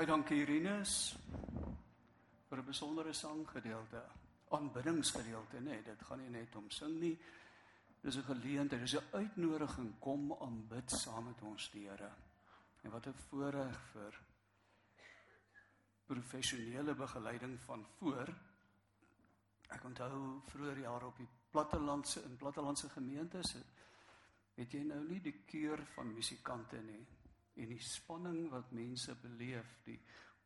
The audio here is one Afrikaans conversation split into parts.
Baie dankie Rinus vir 'n besondere sanggedeelte, aanbiddingsgedeelte, nê. Nee, dit gaan nie net om sing nie. Dis 'n geleentheid, dis 'n uitnodiging kom aanbid saam met ons die Here. En wat 'n voorreg vir professionele begeleiding van voor. Ek onthou vroeër jare op die plattelandse in plattelandse gemeentes het jy nou nie die keur van musikante nie en die spanning wat mense beleef, die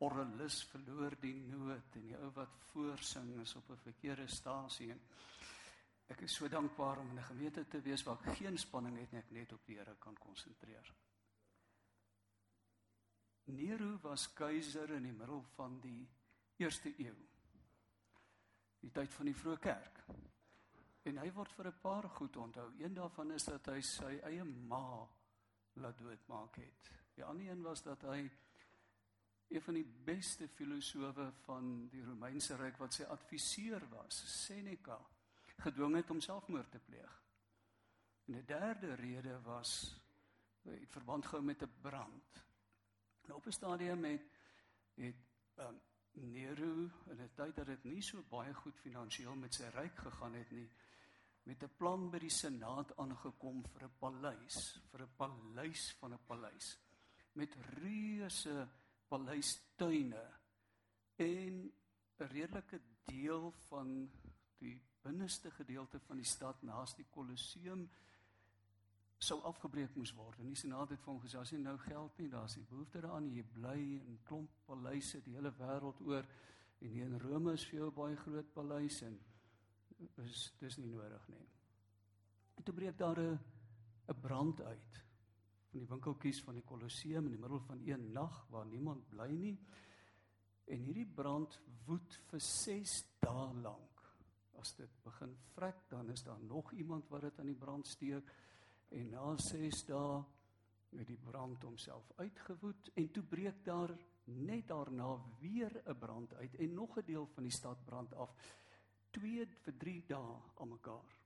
orgelis verloor die noot en die ou wat voorsing is op 'n verkeerde stasie en ek is so dankbaar om in 'n gemeente te wees waar ek geen spanning het nie, ek net op die Here kan konsentreer. Nero was keiser in die middel van die eerste eeu. Die tyd van die vroeë kerk. En hy word vir 'n paar goed onthou. Een daarvan is dat hy sy eie ma laat doodmaak het. Die ander een was dat hy een van die beste filosowe van die Romeinse ryk wat sy adviseur was, Seneca, gedwing het om selfmoord te pleeg. En 'n derde rede was het verband gehou met 'n brand. Nou op 'n stadium het het um, Nero in 'n tyd dat dit nie so baie goed finansiëel met sy ryk gegaan het nie, met 'n plan by die senaat aangekom vir 'n paleis, vir 'n paleis van 'n paleis met reuse paleistuine en 'n redelike deel van die binneste gedeelte van die stad naas die Kolosseum sou afgebreek moes word. En die senaat het vir hom gesê as jy nou geld nie, daar's nie behoefte daaraan jy bly in klomp paleise die hele wêreld oor en hier in Rome is vir jou baie groot paleis en is dis nie nodig nie. En toe breek daar 'n 'n brand uit van die winkeltjies van die Kolosseum in die middel van een nag waar niemand bly nie. En hierdie brand woed vir 6 dae lank. As dit begin vrek, dan is daar nog iemand wat dit aan die brand steek en na 6 dae het die brand homself uitgewoed en toe breek daar net daarna weer 'n brand uit en nog 'n deel van die stad brand af. 2 vir 3 dae aan mekaar.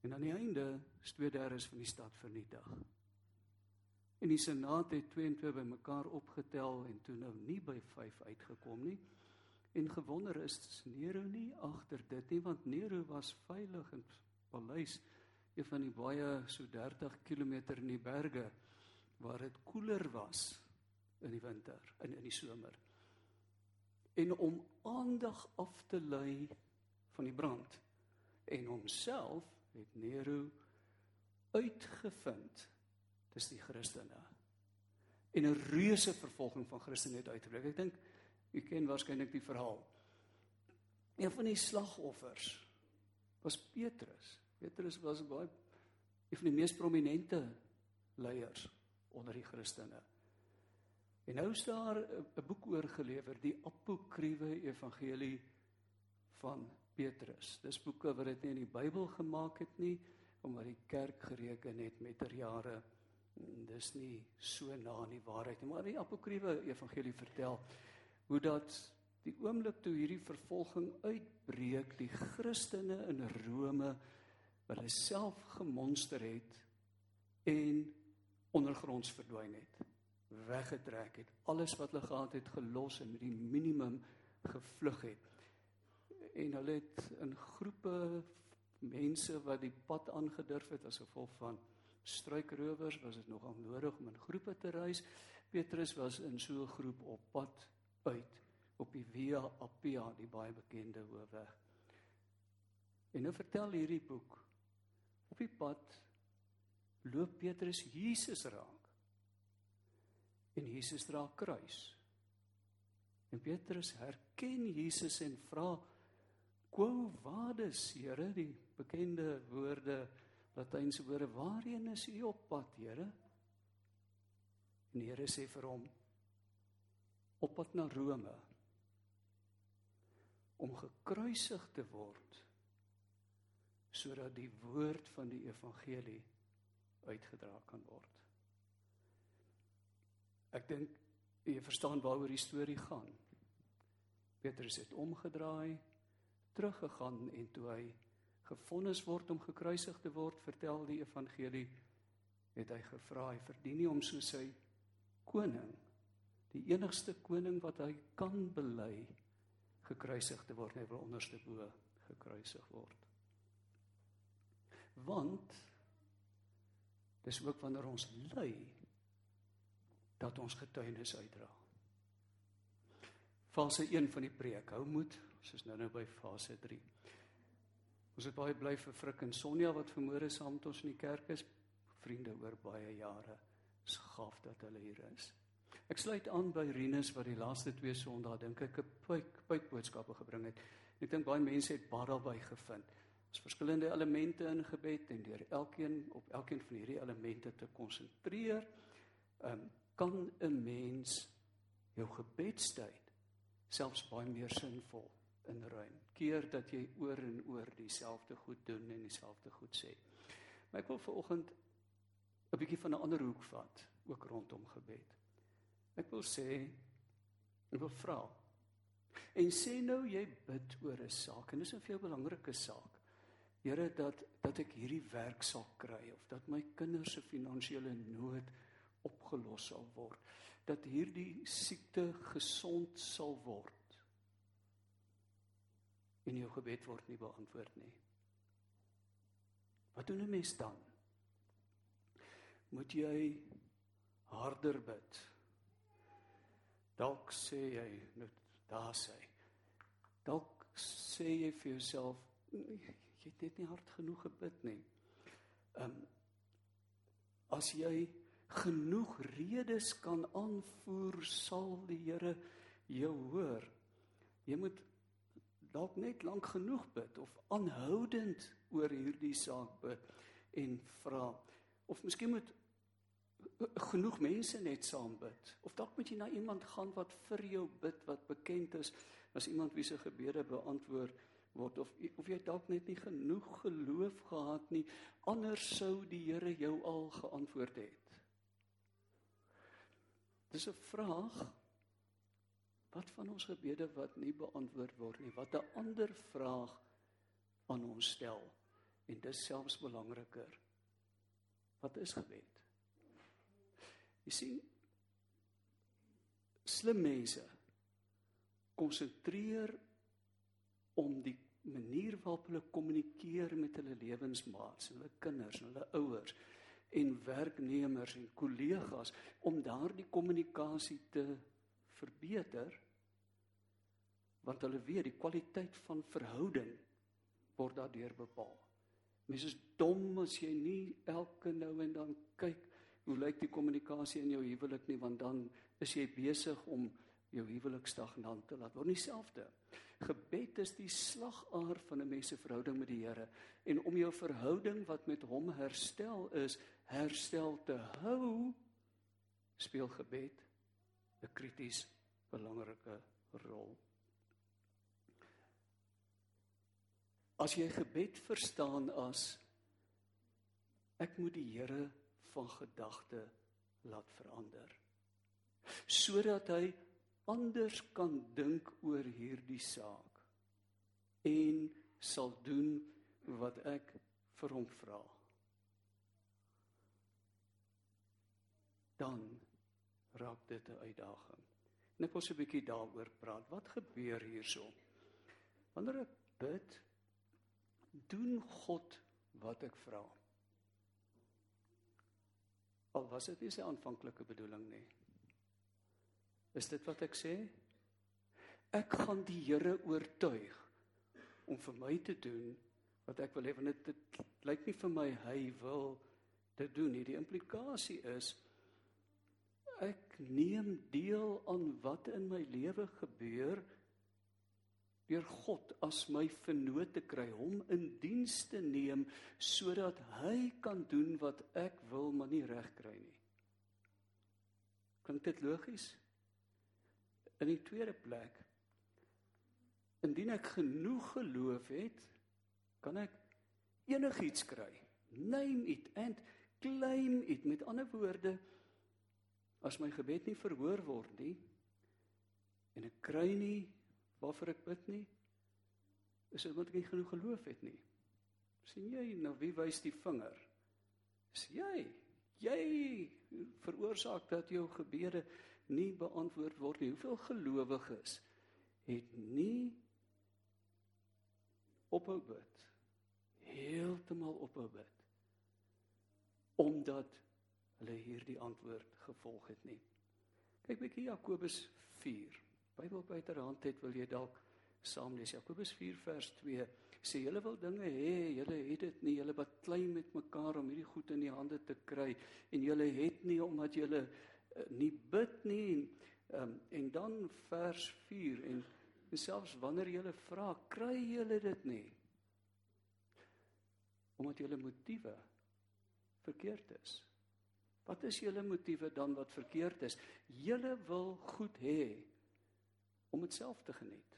En aan die einde is 2/3 van die stad vernietig. En die senaat het 2 en 2 bymekaar opgetel en toe nou nie by 5 uitgekom nie. En gewonder is Nero nie agter dit nie want Nero was veilig in paleis een van die baie so 30 km in die berge waar dit koeler was in die winter en in, in die somer. En om aandag af te lei van die brand en homself het Nero uitgevind dis die Christene. En 'n reuse vervolging van Christene het uitgebreek. Ek dink u ken waarskynlik die verhaal. Een van die slagoffers was Petrus. Petrus was baie een van die mees prominente leiers onder die Christene. En nou is daar 'n boek oorgelewer die apokriewe evangelie van Petrus. Dis boeke wat dit nie in die Bybel gemaak het nie, omdat die kerk gereken het met ter jare dis nie so na aan die waarheid nie. Maar die apokriewe evangelie vertel hoe dat die oomblik toe hierdie vervolging uitbreek, die Christene in Rome hulle self gemonster het en ondergronds verdwyn het, weggetrek het, alles wat hulle gehad het gelos en met die minimum gevlug het en hulle het in groepe mense wat die pad aangedurf het as gevolg van struikrowers was dit nogal nodig om in groepe te reis. Petrus was in so 'n groep op pad uit op die Via Appia, die baie bekende hoofweg. En nou vertel hierdie boek op die pad loop Petrus Jesus raak. En Jesus dra kruis. En Petrus herken Jesus en vra Quo vadis, Here, die bekende woorde, Latynse woorde, waarheen is u op pad, Here? En die Here sê vir hom op pad na Rome om gekruisig te word sodat die woord van die evangelie uitgedra kan word. Ek dink jy verstaan waaroor die storie gaan. Petrus het omgedraai teruggegaan en toe hy gefonnis word om gekruisig te word, vertel die evangelie het hy gevra hy verdien nie om so sy koning die enigste koning wat hy kan bely gekruisig te word, hy wil onderste bo gekruisig word. Want dis ook wanneer ons ly dat ons getuienis uitdra. Fase 1 van die preek, hou moed, ons is nou nou by fase 3. Ons het baie bly vir Frik en Sonja wat vanmôre saam met ons in die kerk is, vriende oor baie jare. Dis gaaf dat hulle hier is. Ek sluit aan by Rinus wat die laaste twee Sondae dink ek 'n pyp pyp boodskappe gebring het. Ek dink baie mense het baie daarby gevind. Ons verskillende elemente in gebed en deur elkeen op elkeen van hierdie elemente te konsentreer, um, kan 'n mens jou gebedstyd selfs baie meer sinvol inruim. Keer dat jy oor en oor dieselfde goed doen en dieselfde goed sê. Maar ek wil vanoggend 'n bietjie van 'n ander hoek vat, ook rondom gebed. Ek wil sê ek wil vra En sê nou jy bid oor 'n saak en dis 'n veel belangrike saak. Here dat dat ek hierdie werk sal kry of dat my kinders se finansiële nood opgelos sal word. Dat hierdie siekte gesond sal word. En jou gebed word nie beantwoord nie. Wat doen 'n mens dan? Moet jy harder bid? Dalk sê jy nou daar sê. Dalk sê jy vir jouself, jy het net nie hard genoeg gebid nie. Ehm um, as jy genoeg redes kan aanvoer, sal die Here jou hoor. Jy moet dalk net lank genoeg bid of aanhoudend oor hierdie saak bid en vra. Of miskien moet genoeg mense net saam bid. Of dalk moet jy na iemand gaan wat vir jou bid wat bekend is. As iemand wie se gebede beantwoord word of of jy dalk net nie genoeg geloof gehad nie anders sou die Here jou al geantwoord het. Dis 'n vraag wat van ons gebede wat nie beantwoord word nie? Wat 'n ander vraag aan ons stel. En dis selfs belangriker. Wat is gebed? Jy sien slim mense konsentreer om die manier waarop hulle kommunikeer met hulle lewensmaats, hulle kinders, hulle ouers en werknemers en kollegas om daardie kommunikasie te verbeter want hulle weet die kwaliteit van verhouding word daardeur bepaal. Mense is dom as jy nie elke nou en dan kyk hoe lyk die kommunikasie in jou huwelik nie want dan is jy besig om jou huwelik stagnant te laat word. Nie selfde gebed is die slagaar van 'n mens se verhouding met die Here. En om jou verhouding wat met hom herstel is herstel te hou speel gebed 'n krities belangrike rol as jy gebed verstaan as ek moet die Here van gedagte laat verander sodat hy anders kan dink oor hierdie saak en sal doen wat ek vir hom vra. Dan raak dit 'n uitdaging. Net ons 'n bietjie daaroor praat. Wat gebeur hierso? Wanneer ek bid doen God wat ek vra Al was dit nie sy aanvanklike bedoeling nie. Is dit wat ek sê? Ek gaan die Here oortuig om vir my te doen wat ek wil hê want dit, dit lyk nie vir my hy wil dit doen nie. Die implikasie is ek neem deel aan wat in my lewe gebeur deur God as my vernoot te kry, hom in diens te neem sodat hy kan doen wat ek wil maar nie reg kry nie. Klink dit logies? In die tweede plek indien ek genoeg geloof het, kan ek enigiets kry. Name it and claim it met ander woorde as my gebed nie verhoor word nie en ek kry nie waarvoor ek bid nie is dit omdat ek nie genoeg geloof het nie. sien jy nou wie wys die vinger? Is jy jy veroorsaak dat jou gebede nie beantwoord word nie. Hoeveel gelowiges het nie ophou bid. Heeltemal ophou bid. Omdat hulle hierdie antwoord gevolg het nie. Kyk bietjie Jakobus 4. Bybel buiterhand het wil jy dalk saam lees. Jakobus 4 vers 2 sê julle wil dinge hê, julle het dit nie, julle baklei met mekaar om hierdie goed in die hande te kry en julle het nie omdat julle uh, nie bid nie en um, en dan vers 4 en, en selfs wanneer julle vra, kry julle dit nie. Omdat julle motiewe verkeerd is. Wat is julle motiewe dan wat verkeerd is? Julle wil goed hê om dit self te geniet.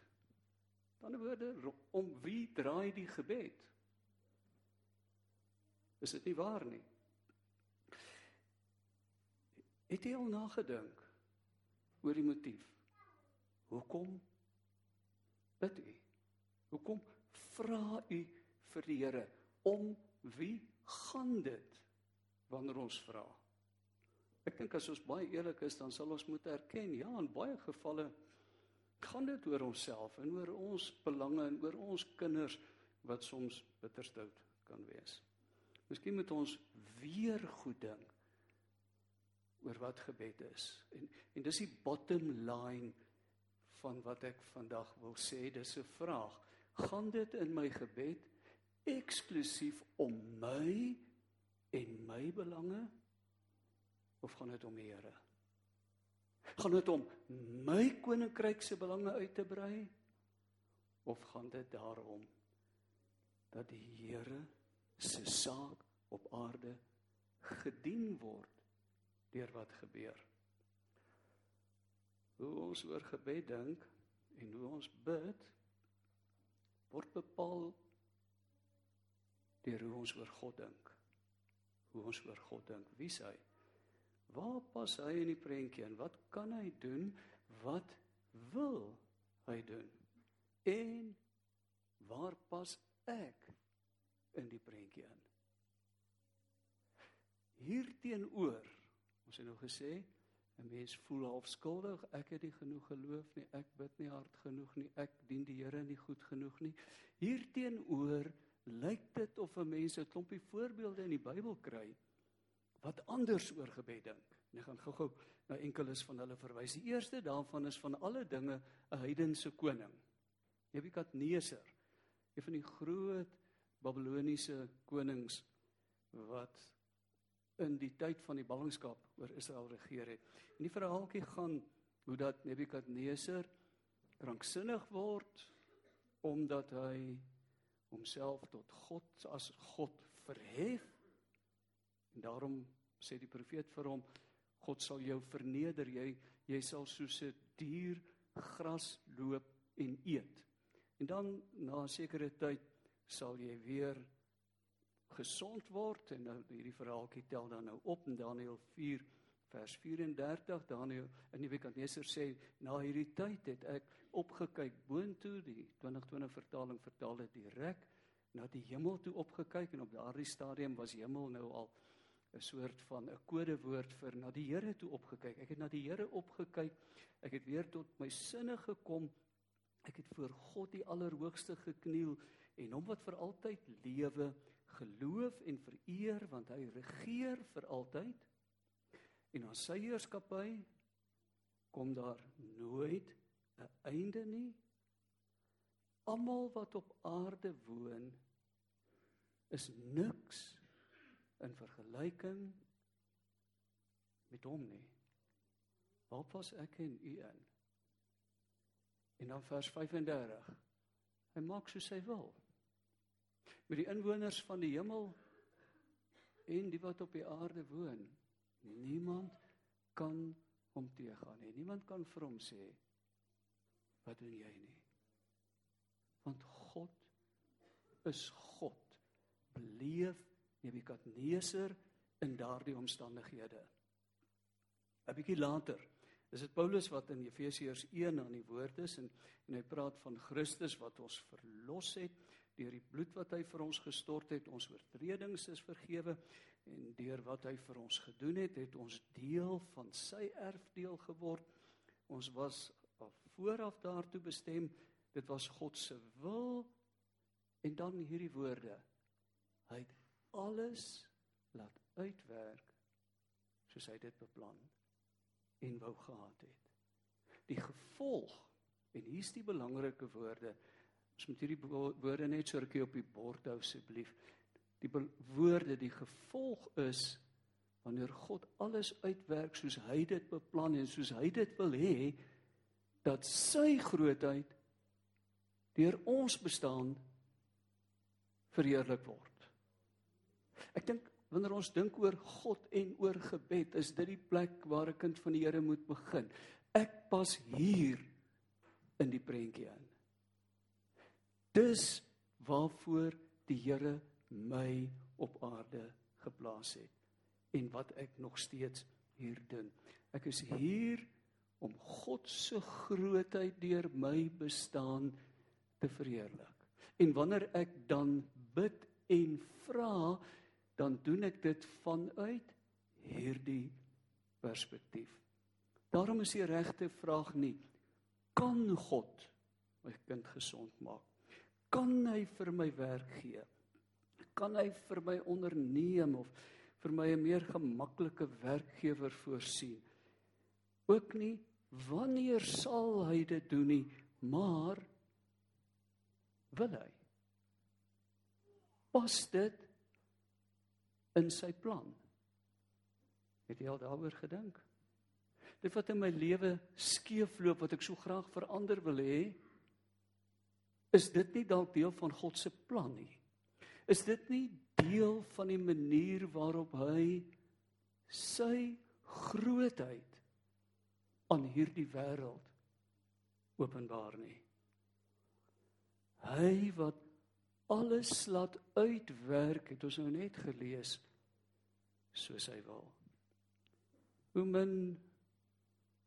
Dan woorde om wie draai die gebed? Is dit nie waar nie? Het jy al nagedink oor die motief? Hoekom bid u? Hoekom vra u vir die Here om wie gaan dit wanneer ons vra? Ek dink as ons baie eerlik is, dan sal ons moet erken, ja, in baie gevalle gaan dit oor onsself en oor ons belange en oor ons kinders wat soms bitterstout kan wees. Miskien moet ons weer goed dink oor wat gebed is. En en dis die bottom line van wat ek vandag wil sê, dis 'n vraag. Gaan dit in my gebed eksklusief om my en my belange of gaan dit om die Here? Gaan dit om my koninkryk se belange uit te brei of gaan dit daarom dat die Here se saak op aarde gedien word deur wat gebeur? Hoe ons oor gebed dink en hoe ons bid word bepaal deur hoe ons oor God dink. Hoe ons oor God dink, wie hy is Waar pas hy in die prentjie in? Wat kan hy doen? Wat wil hy doen? En waar pas ek in die prentjie in? Hierteenoor, ons het nou gesê, 'n mens voel half skuldig, ek het nie genoeg geloof nie, ek bid nie hard genoeg nie, ek dien die Here nie goed genoeg nie. Hierteenoor lyk dit of 'n mens 'n klompie voorbeelde in die Bybel kry wat anders oor gebed dink. En ek gaan gou-gou na enkeles van hulle verwys. Die eerste daarvan is van alle dinge 'n heidense koning. Nebukadneser, een van die groot Babiloniese konings wat in die tyd van die ballingskap oor Israel regeer het. En die verhaaltjie gaan hoe dat Nebukadneser kranksinnig word omdat hy homself tot God as God verhef En daarom sê die profeet vir hom God sal jou verneder. Jy jy sal soos 'n dier gras loop en eet. En dan na 'n sekere tyd sal jy weer gesond word. En nou hierdie verhaaltjie tel dan nou op in Daniël 4 vers 34 Daniël in die Nebukadneser sê na hierdie tyd het ek opgekyk boontoe. Die 2020 vertaling vertaal dit direk. Na die hemel toe opgekyk. En op daardie stadium was hemel nou al 'n soort van 'n kodewoord vir na die Here toe opgekyk. Ek het na die Here opgekyk. Ek het weer tot my sinne gekom. Ek het voor God die Allerhoogste gekniel en hom wat vir altyd lewe, geloof en vereer want hy regeer vir altyd. En aan sy heerskappy kom daar nooit 'n einde nie. Almal wat op aarde woon is niks in vergelyking met hom nie. Waar pas ek en u in? En dan vers 35. Hy maak soos hy wil. Met die inwoners van die hemel en die wat op die aarde woon, niemand kan hom teëgaan nie. Niemand kan vir hom sê wat doen jy nie? Want God is God. Beleef Nebukadneser in daardie omstandighede. 'n bietjie later is dit Paulus wat in Efesiërs 1 aan die woord is en en hy praat van Christus wat ons verlos het deur die bloed wat hy vir ons gestort het, ons oortredings is vergewe En deur wat hy vir ons gedoen het, het ons deel van sy erfdeel geword. Ons was vooraf daartoe bestem. Dit was God se wil. En dan hierdie woorde. Hy het alles laat uitwerk soos hy dit beplan en wou gehad het. Die gevolg en hier's die belangrike woorde. Ons moet hierdie woorde net so rukkie op die bord hou asseblief. Die woorde die gevolg is wanneer God alles uitwerk soos hy dit beplan en soos hy dit wil hê dat sy grootheid deur ons bestaan verheerlik word. Ek dink wanneer ons dink oor God en oor gebed, is dit die plek waar 'n kind van die Here moet begin. Ek pas hier in die prentjie in. Dis waarvoor die Here my op aarde geplaas het en wat ek nog steeds hier doen. Ek is hier om God se grootheid deur my bestaan te verheerlik. En wanneer ek dan bid en vra, dan doen ek dit vanuit hierdie perspektief. Daarom is die regte vraag nie kan God my kind gesond maak? Kan hy vir my werk gee? Kan hy vir my onderneem of vir my 'n meer gemaklike werkgewer voorsien? Ook nie wanneer sal hy dit doen nie, maar wil hy? Pas dit in sy plan? Het jy al daaroor gedink? Dit wat in my lewe skeefloop wat ek so graag verander wil hê, is dit nie dalk deel van God se plan nie? Is dit nie deel van die manier waarop hy sy grootheid aan hierdie wêreld openbaar nie. Hy wat alles laat uitwerk, het ons nou net gelees soos hy wil. Hoe min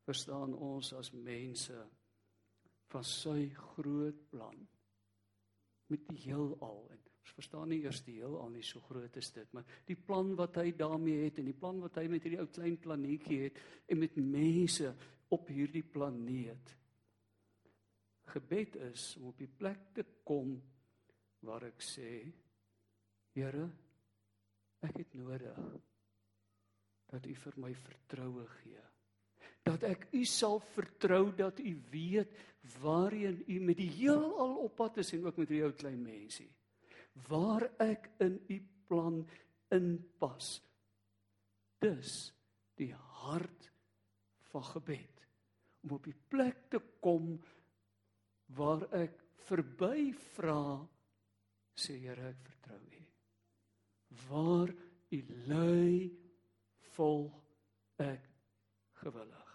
verstaan ons as mense van sy groot plan met die heelal en ons verstaan nie eers die heelal nie so groot is dit maar die plan wat hy daarmee het en die plan wat hy met hierdie ou klein planeetjie het en met mense op hierdie planeet. Gebed is om op die plek te kom waar ek sê Here, ek het nodig dat U vir my vertroue gee. Dat ek U sal vertrou dat U weet waarheen U met die heelal op pad is en ook met die ou klein mensie. Waar ek in U plan inpas. Dis die hart van gebed om op die plek te kom waar ek verby vra sê Here ek vertrou U. Waar U lei volg ek gewillig.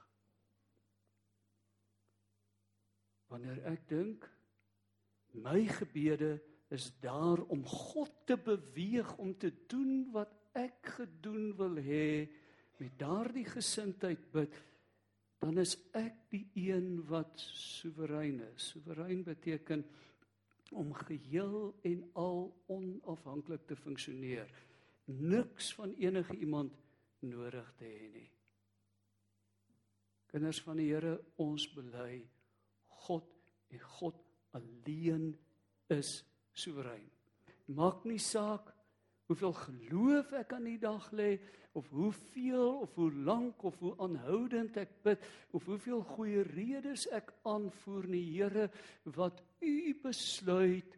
Wanneer ek dink my gebede is daar om God te beweeg om te doen wat ek gedoen wil hê met daardie gesindheid bid dan is ek die een wat soewerein is. Soewerein beteken om geheel en al onafhanklik te funksioneer. Niks van enige iemand nodig te hê nie. Kinders van die Here, ons bely God en God alleen is soewerein. Maak nie saak hoeveel geloof ek aan die dag lê of hoeveel of hoe lank of hoe aanhoudend ek bid of hoeveel goeie redes ek aanvoer nie Here wat u besluit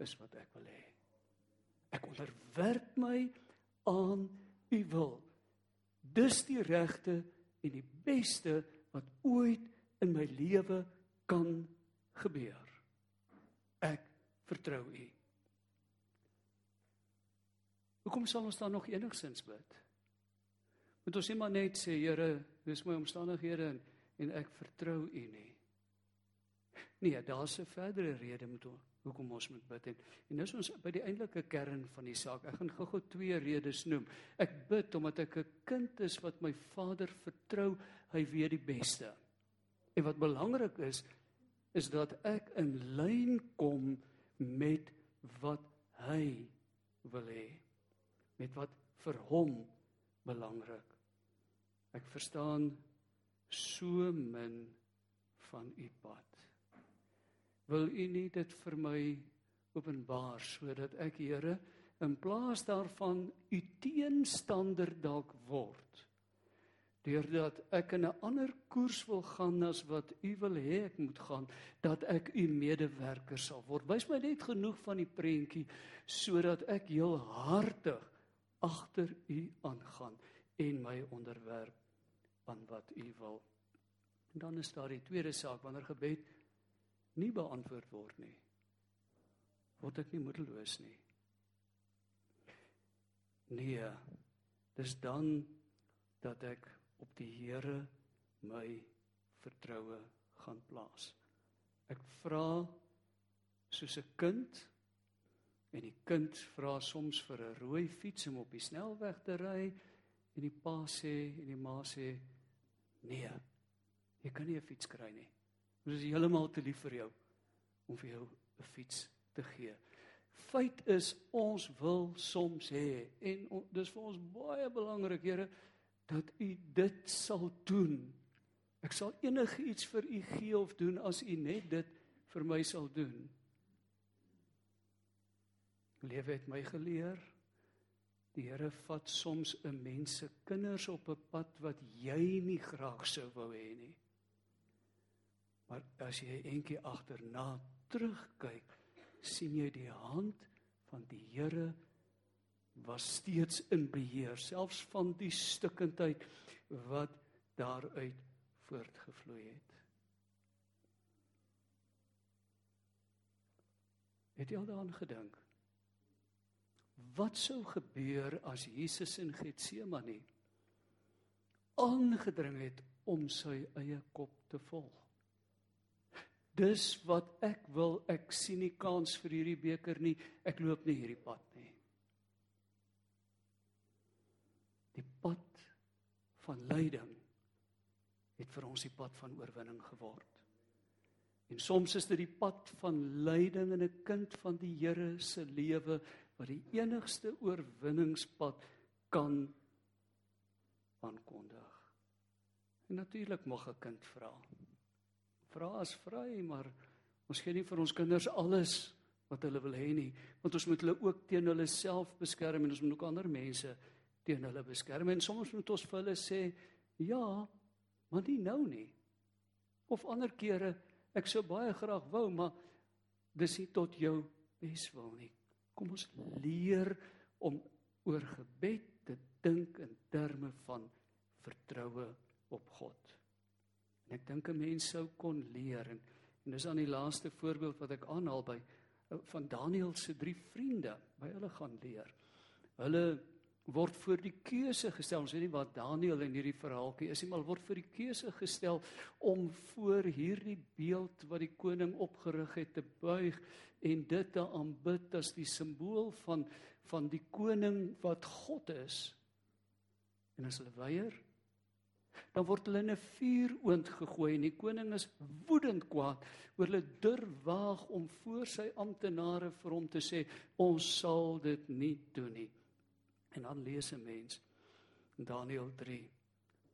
is wat ek wil hê ek onderwerp my aan u wil dis die regte en die beste wat ooit in my lewe kan gebeur ek vertrou u Hoekom sal ons dan nog enigsins bid? Moet ons net maar net sê Here, dis my omstandighede en, en ek vertrou U nie. Nee, daar's 'n verdere rede met hoekom ons moet bid en en dis ons by die eintlike kern van die saak. Ek gaan gou-gou twee redes noem. Ek bid omdat ek 'n kind is wat my Vader vertrou, hy weet die beste. En wat belangrik is is dat ek in lyn kom met wat hy wil hê. Met wat vir hom belangrik. Ek verstaan so min van u pad. Wil u nie dit vir my openbaar sodat ek Here in plaas daarvan u teenstander dalk word deurdat ek in 'n ander koers wil gaan as wat u wil hê ek moet gaan dat ek u medewerker sal word? Wys my net genoeg van die prentjie sodat ek heel hartig agter u aangaan en my onderwerp aan wat u wil. En dan is daar die tweede saak wanneer gebed nie beantwoord word nie word ek nie moedeloos nie. Nee, dis dan dat ek op die Here my vertroue gaan plaas. Ek vra soos 'n kind en die kind vra soms vir 'n rooi fiets om op die snelweg te ry en die pa sê en die ma sê nee, jy kan nie 'n fiets kry nie. Dit is heeltemal te lief vir jou om vir jou 'n fiets te gee. Feit is ons wil soms hê en on, dis vir ons baie belangrik Here dat u dit sal doen. Ek sal enigiets vir u gee of doen as u net dit vir my sal doen. Lewe het my geleer die Here vat soms 'n mens se kinders op 'n pad wat jy nie graag sou wou hê nie. Maar as jy eendag agterna terugkyk, sien jy die hand van die Here was steeds in beheer selfs van die stukkendheid wat daaruit voortgevloei het. Het jy al daaraan gedink? Wat sou gebeur as Jesus in Getsemane aangedring het om sy eie kop te volg? Dis wat ek wil. Ek sien nie kans vir hierdie beker nie. Ek loop nie hierdie pad nie. Die pad van lyding het vir ons die pad van oorwinning geword. En soms is dit die pad van lyding in 'n kind van die Here se lewe wat die enigste oorwinningspad kan aankondig. En natuurlik mag 'n kind vra vra as vry, maar ons gee nie vir ons kinders alles wat hulle wil hê nie, want ons moet hulle ook teen hulle self beskerm en ons moet ook ander mense teen hulle beskerm en soms moet ons vir hulle sê ja, maar nie nou nie. Of ander kere ek sou baie graag wou, maar dis nie tot jou beswil nie. Kom ons leer om oor gebed te dink in terme van vertroue op God. En ek dink 'n mens sou kon leer en, en dis aan die laaste voorbeeld wat ek aanhaal by eh, van Daniël se drie vriende, by hulle gaan leer. Hulle word voor die keuse gestel. Ons weet nie wat Daniël in hierdie verhaaltjie is nie, maar word voor die keuse gestel om voor hierdie beeld wat die koning opgerig het te buig en dit te aanbid as die simbool van van die koning wat God is. En as hulle weier, dan word hulle in 'n vuuroond gegooi en die koning is woedend kwaad oor hulle durf waag om voor sy amptenare vir hom te sê ons sal dit nie doen nie. En dan lees 'n mens Daniël 3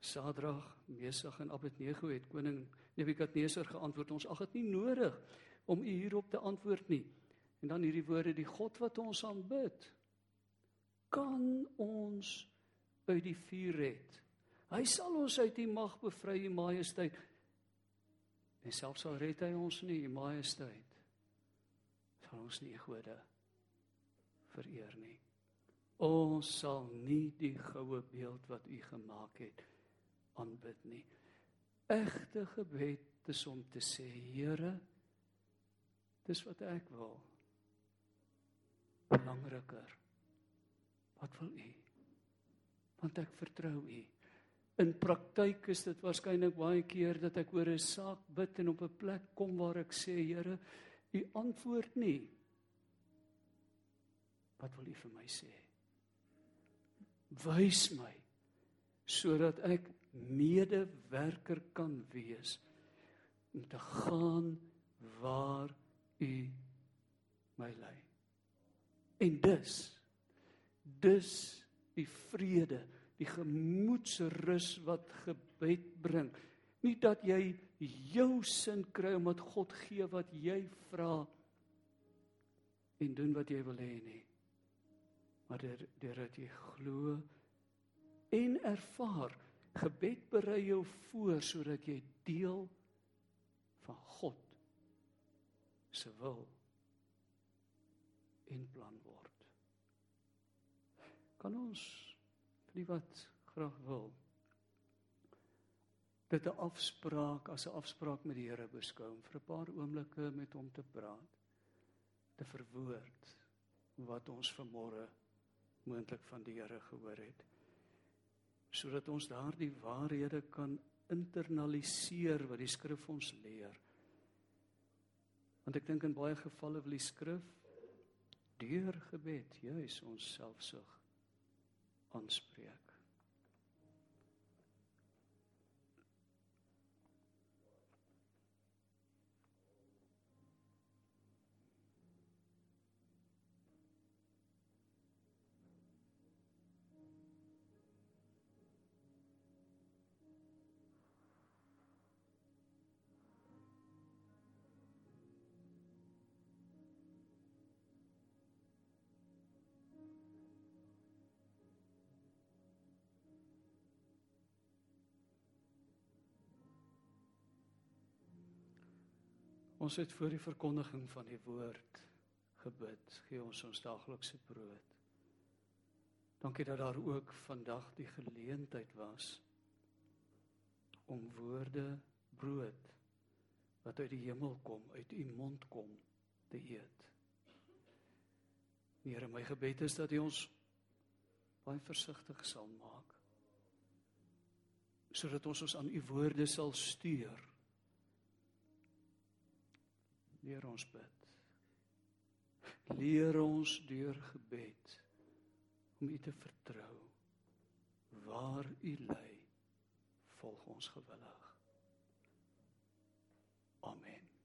Sadrag, Mesach en Abednego het koning Nebukadneser geantwoord ons ag dit nie nodig om u hierop te antwoord nie. En dan hierdie woorde die God wat ons aanbid kan ons uit die vuur red. Hy sal ons uit die mag bevry, u majesteit. En selfs al red hy ons nie, u majesteit, sal ons nie gode vereer nie. Ons sal nie die goue beeld wat u gemaak het aanbid nie. Egte gebed is om te sê, Here, dis wat ek wil. Belangriker. Wat wil u? Want ek vertrou u. In praktyk is dit waarskynlik baie keer dat ek oor 'n saak bid en op 'n plek kom waar ek sê Here, U antwoord nie. Wat wil U vir my sê? Wys my sodat ek medewerker kan wees om te gaan waar U my lei. En dus, dis die vrede, die gemoedsrus wat gebed bring. Nie dat jy jou sin kry omdat God gee wat jy vra en doen wat jy wil hê nie. Maar deur dat jy glo en ervaar, gebed berei jou voor sodat jy deel van God se wil en plan word. Kan ons vir die wat graag wil. Dit 'n afspraak as 'n afspraak met die Here beskou om vir 'n paar oomblikke met hom te praat te verwoord wat ons vanmôre moontlik van die Here gehoor het sodat ons daardie waarhede kan internaliseer wat die skrif ons leer. Want ek dink in baie gevalle wil die skrif deur gebed juis ons selfsug aanspreek Ons het voor die verkondiging van die woord gebid. Gee ons ons daaglikse brood. Dankie dat daar ook vandag die geleentheid was om woorde brood wat uit die hemel kom, uit u mond kom te eet. Here, my gebed is dat U ons baie versigtig sal maak sodat ons ons aan u woorde sal stuur Leer ons bid. Leer ons deur gebed om U te vertrou. Waar U lei, volg ons gewillig. Amen.